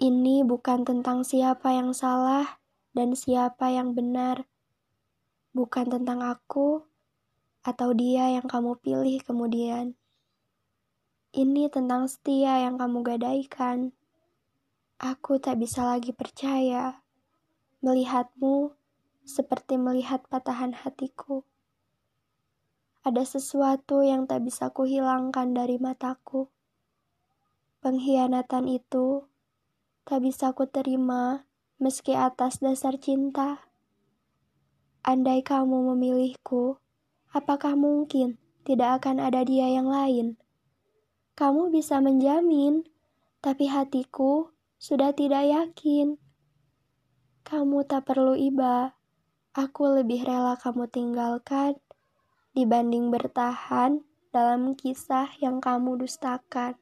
Ini bukan tentang siapa yang salah dan siapa yang benar. Bukan tentang aku atau dia yang kamu pilih kemudian. Ini tentang setia yang kamu gadaikan. Aku tak bisa lagi percaya melihatmu seperti melihat patahan hatiku. Ada sesuatu yang tak bisa kuhilangkan dari mataku. Pengkhianatan itu tak bisa ku terima meski atas dasar cinta. Andai kamu memilihku, apakah mungkin tidak akan ada dia yang lain? Kamu bisa menjamin, tapi hatiku sudah tidak yakin. Kamu tak perlu iba, aku lebih rela kamu tinggalkan dibanding bertahan dalam kisah yang kamu dustakan.